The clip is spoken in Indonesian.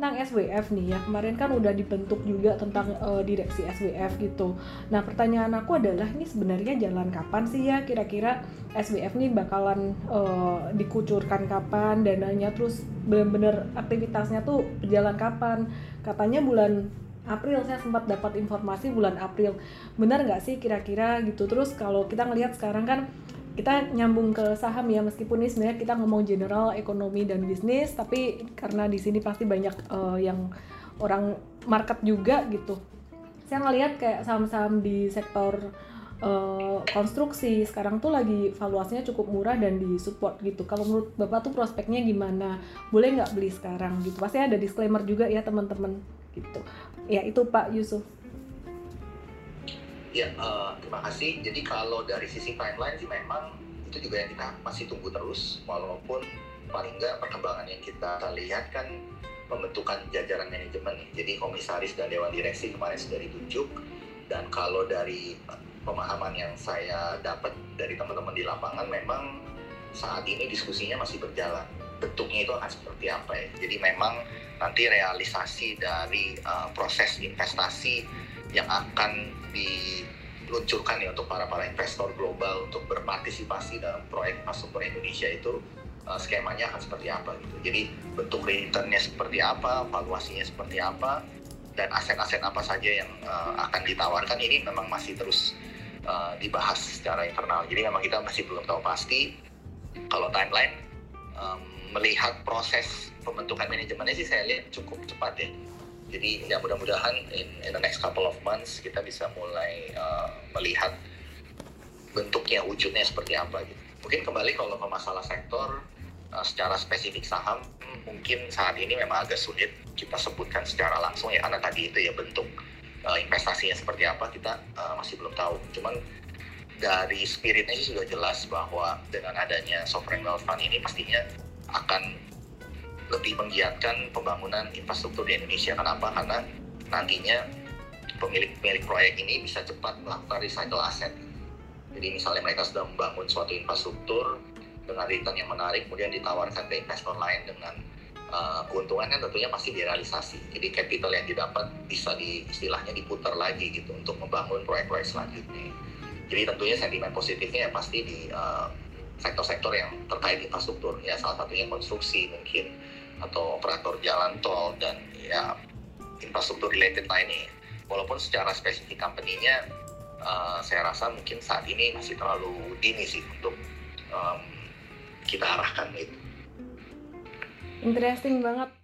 tentang SWF nih ya kemarin kan udah dibentuk juga tentang uh, direksi SWF gitu. Nah pertanyaan aku adalah ini sebenarnya jalan kapan sih ya kira-kira SWF nih bakalan uh, dikucurkan kapan dananya terus bener-bener aktivitasnya tuh berjalan kapan? Katanya bulan April saya sempat dapat informasi bulan April. Benar nggak sih kira-kira gitu? Terus kalau kita ngelihat sekarang kan kita nyambung ke saham ya meskipun ini sebenarnya kita ngomong general ekonomi dan bisnis tapi karena di sini pasti banyak uh, yang orang market juga gitu. Saya ngelihat kayak saham-saham di sektor uh, konstruksi sekarang tuh lagi valuasinya cukup murah dan disupport gitu. Kalau menurut bapak tuh prospeknya gimana? Boleh nggak beli sekarang gitu? Pasti ada disclaimer juga ya teman-teman gitu. Ya itu Pak Yusuf Ya, uh, terima kasih. Jadi kalau dari sisi timeline sih memang itu juga yang kita masih tunggu terus, walaupun paling nggak perkembangan yang kita lihat kan pembentukan jajaran manajemen Jadi komisaris dan dewan direksi kemarin sudah ditunjuk, dan kalau dari pemahaman yang saya dapat dari teman-teman di lapangan memang saat ini diskusinya masih berjalan. Bentuknya itu akan seperti apa ya? Jadi memang nanti realisasi dari uh, proses investasi yang akan diluncurkan ya untuk para para investor global untuk berpartisipasi dalam proyek infrastruktur Indonesia itu uh, skemanya akan seperti apa gitu. Jadi bentuk returnnya seperti apa, valuasinya seperti apa, dan aset-aset apa saja yang uh, akan ditawarkan ini memang masih terus uh, dibahas secara internal. Jadi memang kita masih belum tahu pasti kalau timeline um, melihat proses pembentukan manajemennya sih saya lihat cukup cepat ya jadi ya mudah-mudahan in, in the next couple of months kita bisa mulai uh, melihat bentuknya wujudnya seperti apa gitu. Mungkin kembali kalau ke masalah sektor uh, secara spesifik saham mungkin saat ini memang agak sulit kita sebutkan secara langsung ya karena tadi itu ya bentuk uh, investasinya seperti apa kita uh, masih belum tahu. Cuman dari spiritnya sih sudah jelas bahwa dengan adanya sovereign wealth fund ini pastinya akan lebih menggiatkan pembangunan infrastruktur di Indonesia. Kenapa? Karena nantinya pemilik-pemilik proyek ini bisa cepat melakukan recycle aset. Jadi misalnya mereka sudah membangun suatu infrastruktur dengan return yang menarik, kemudian ditawarkan ke investor lain dengan uh, keuntungannya tentunya pasti direalisasi. Jadi capital yang didapat bisa di istilahnya diputar lagi gitu untuk membangun proyek-proyek selanjutnya. Jadi tentunya sentimen positifnya ya pasti di uh, sektor-sektor yang terkait infrastruktur ya salah satunya konstruksi mungkin atau operator jalan tol dan ya infrastruktur related lainnya. Walaupun secara spesifik company-nya uh, saya rasa mungkin saat ini masih terlalu dini sih untuk um, kita arahkan itu. Interesting banget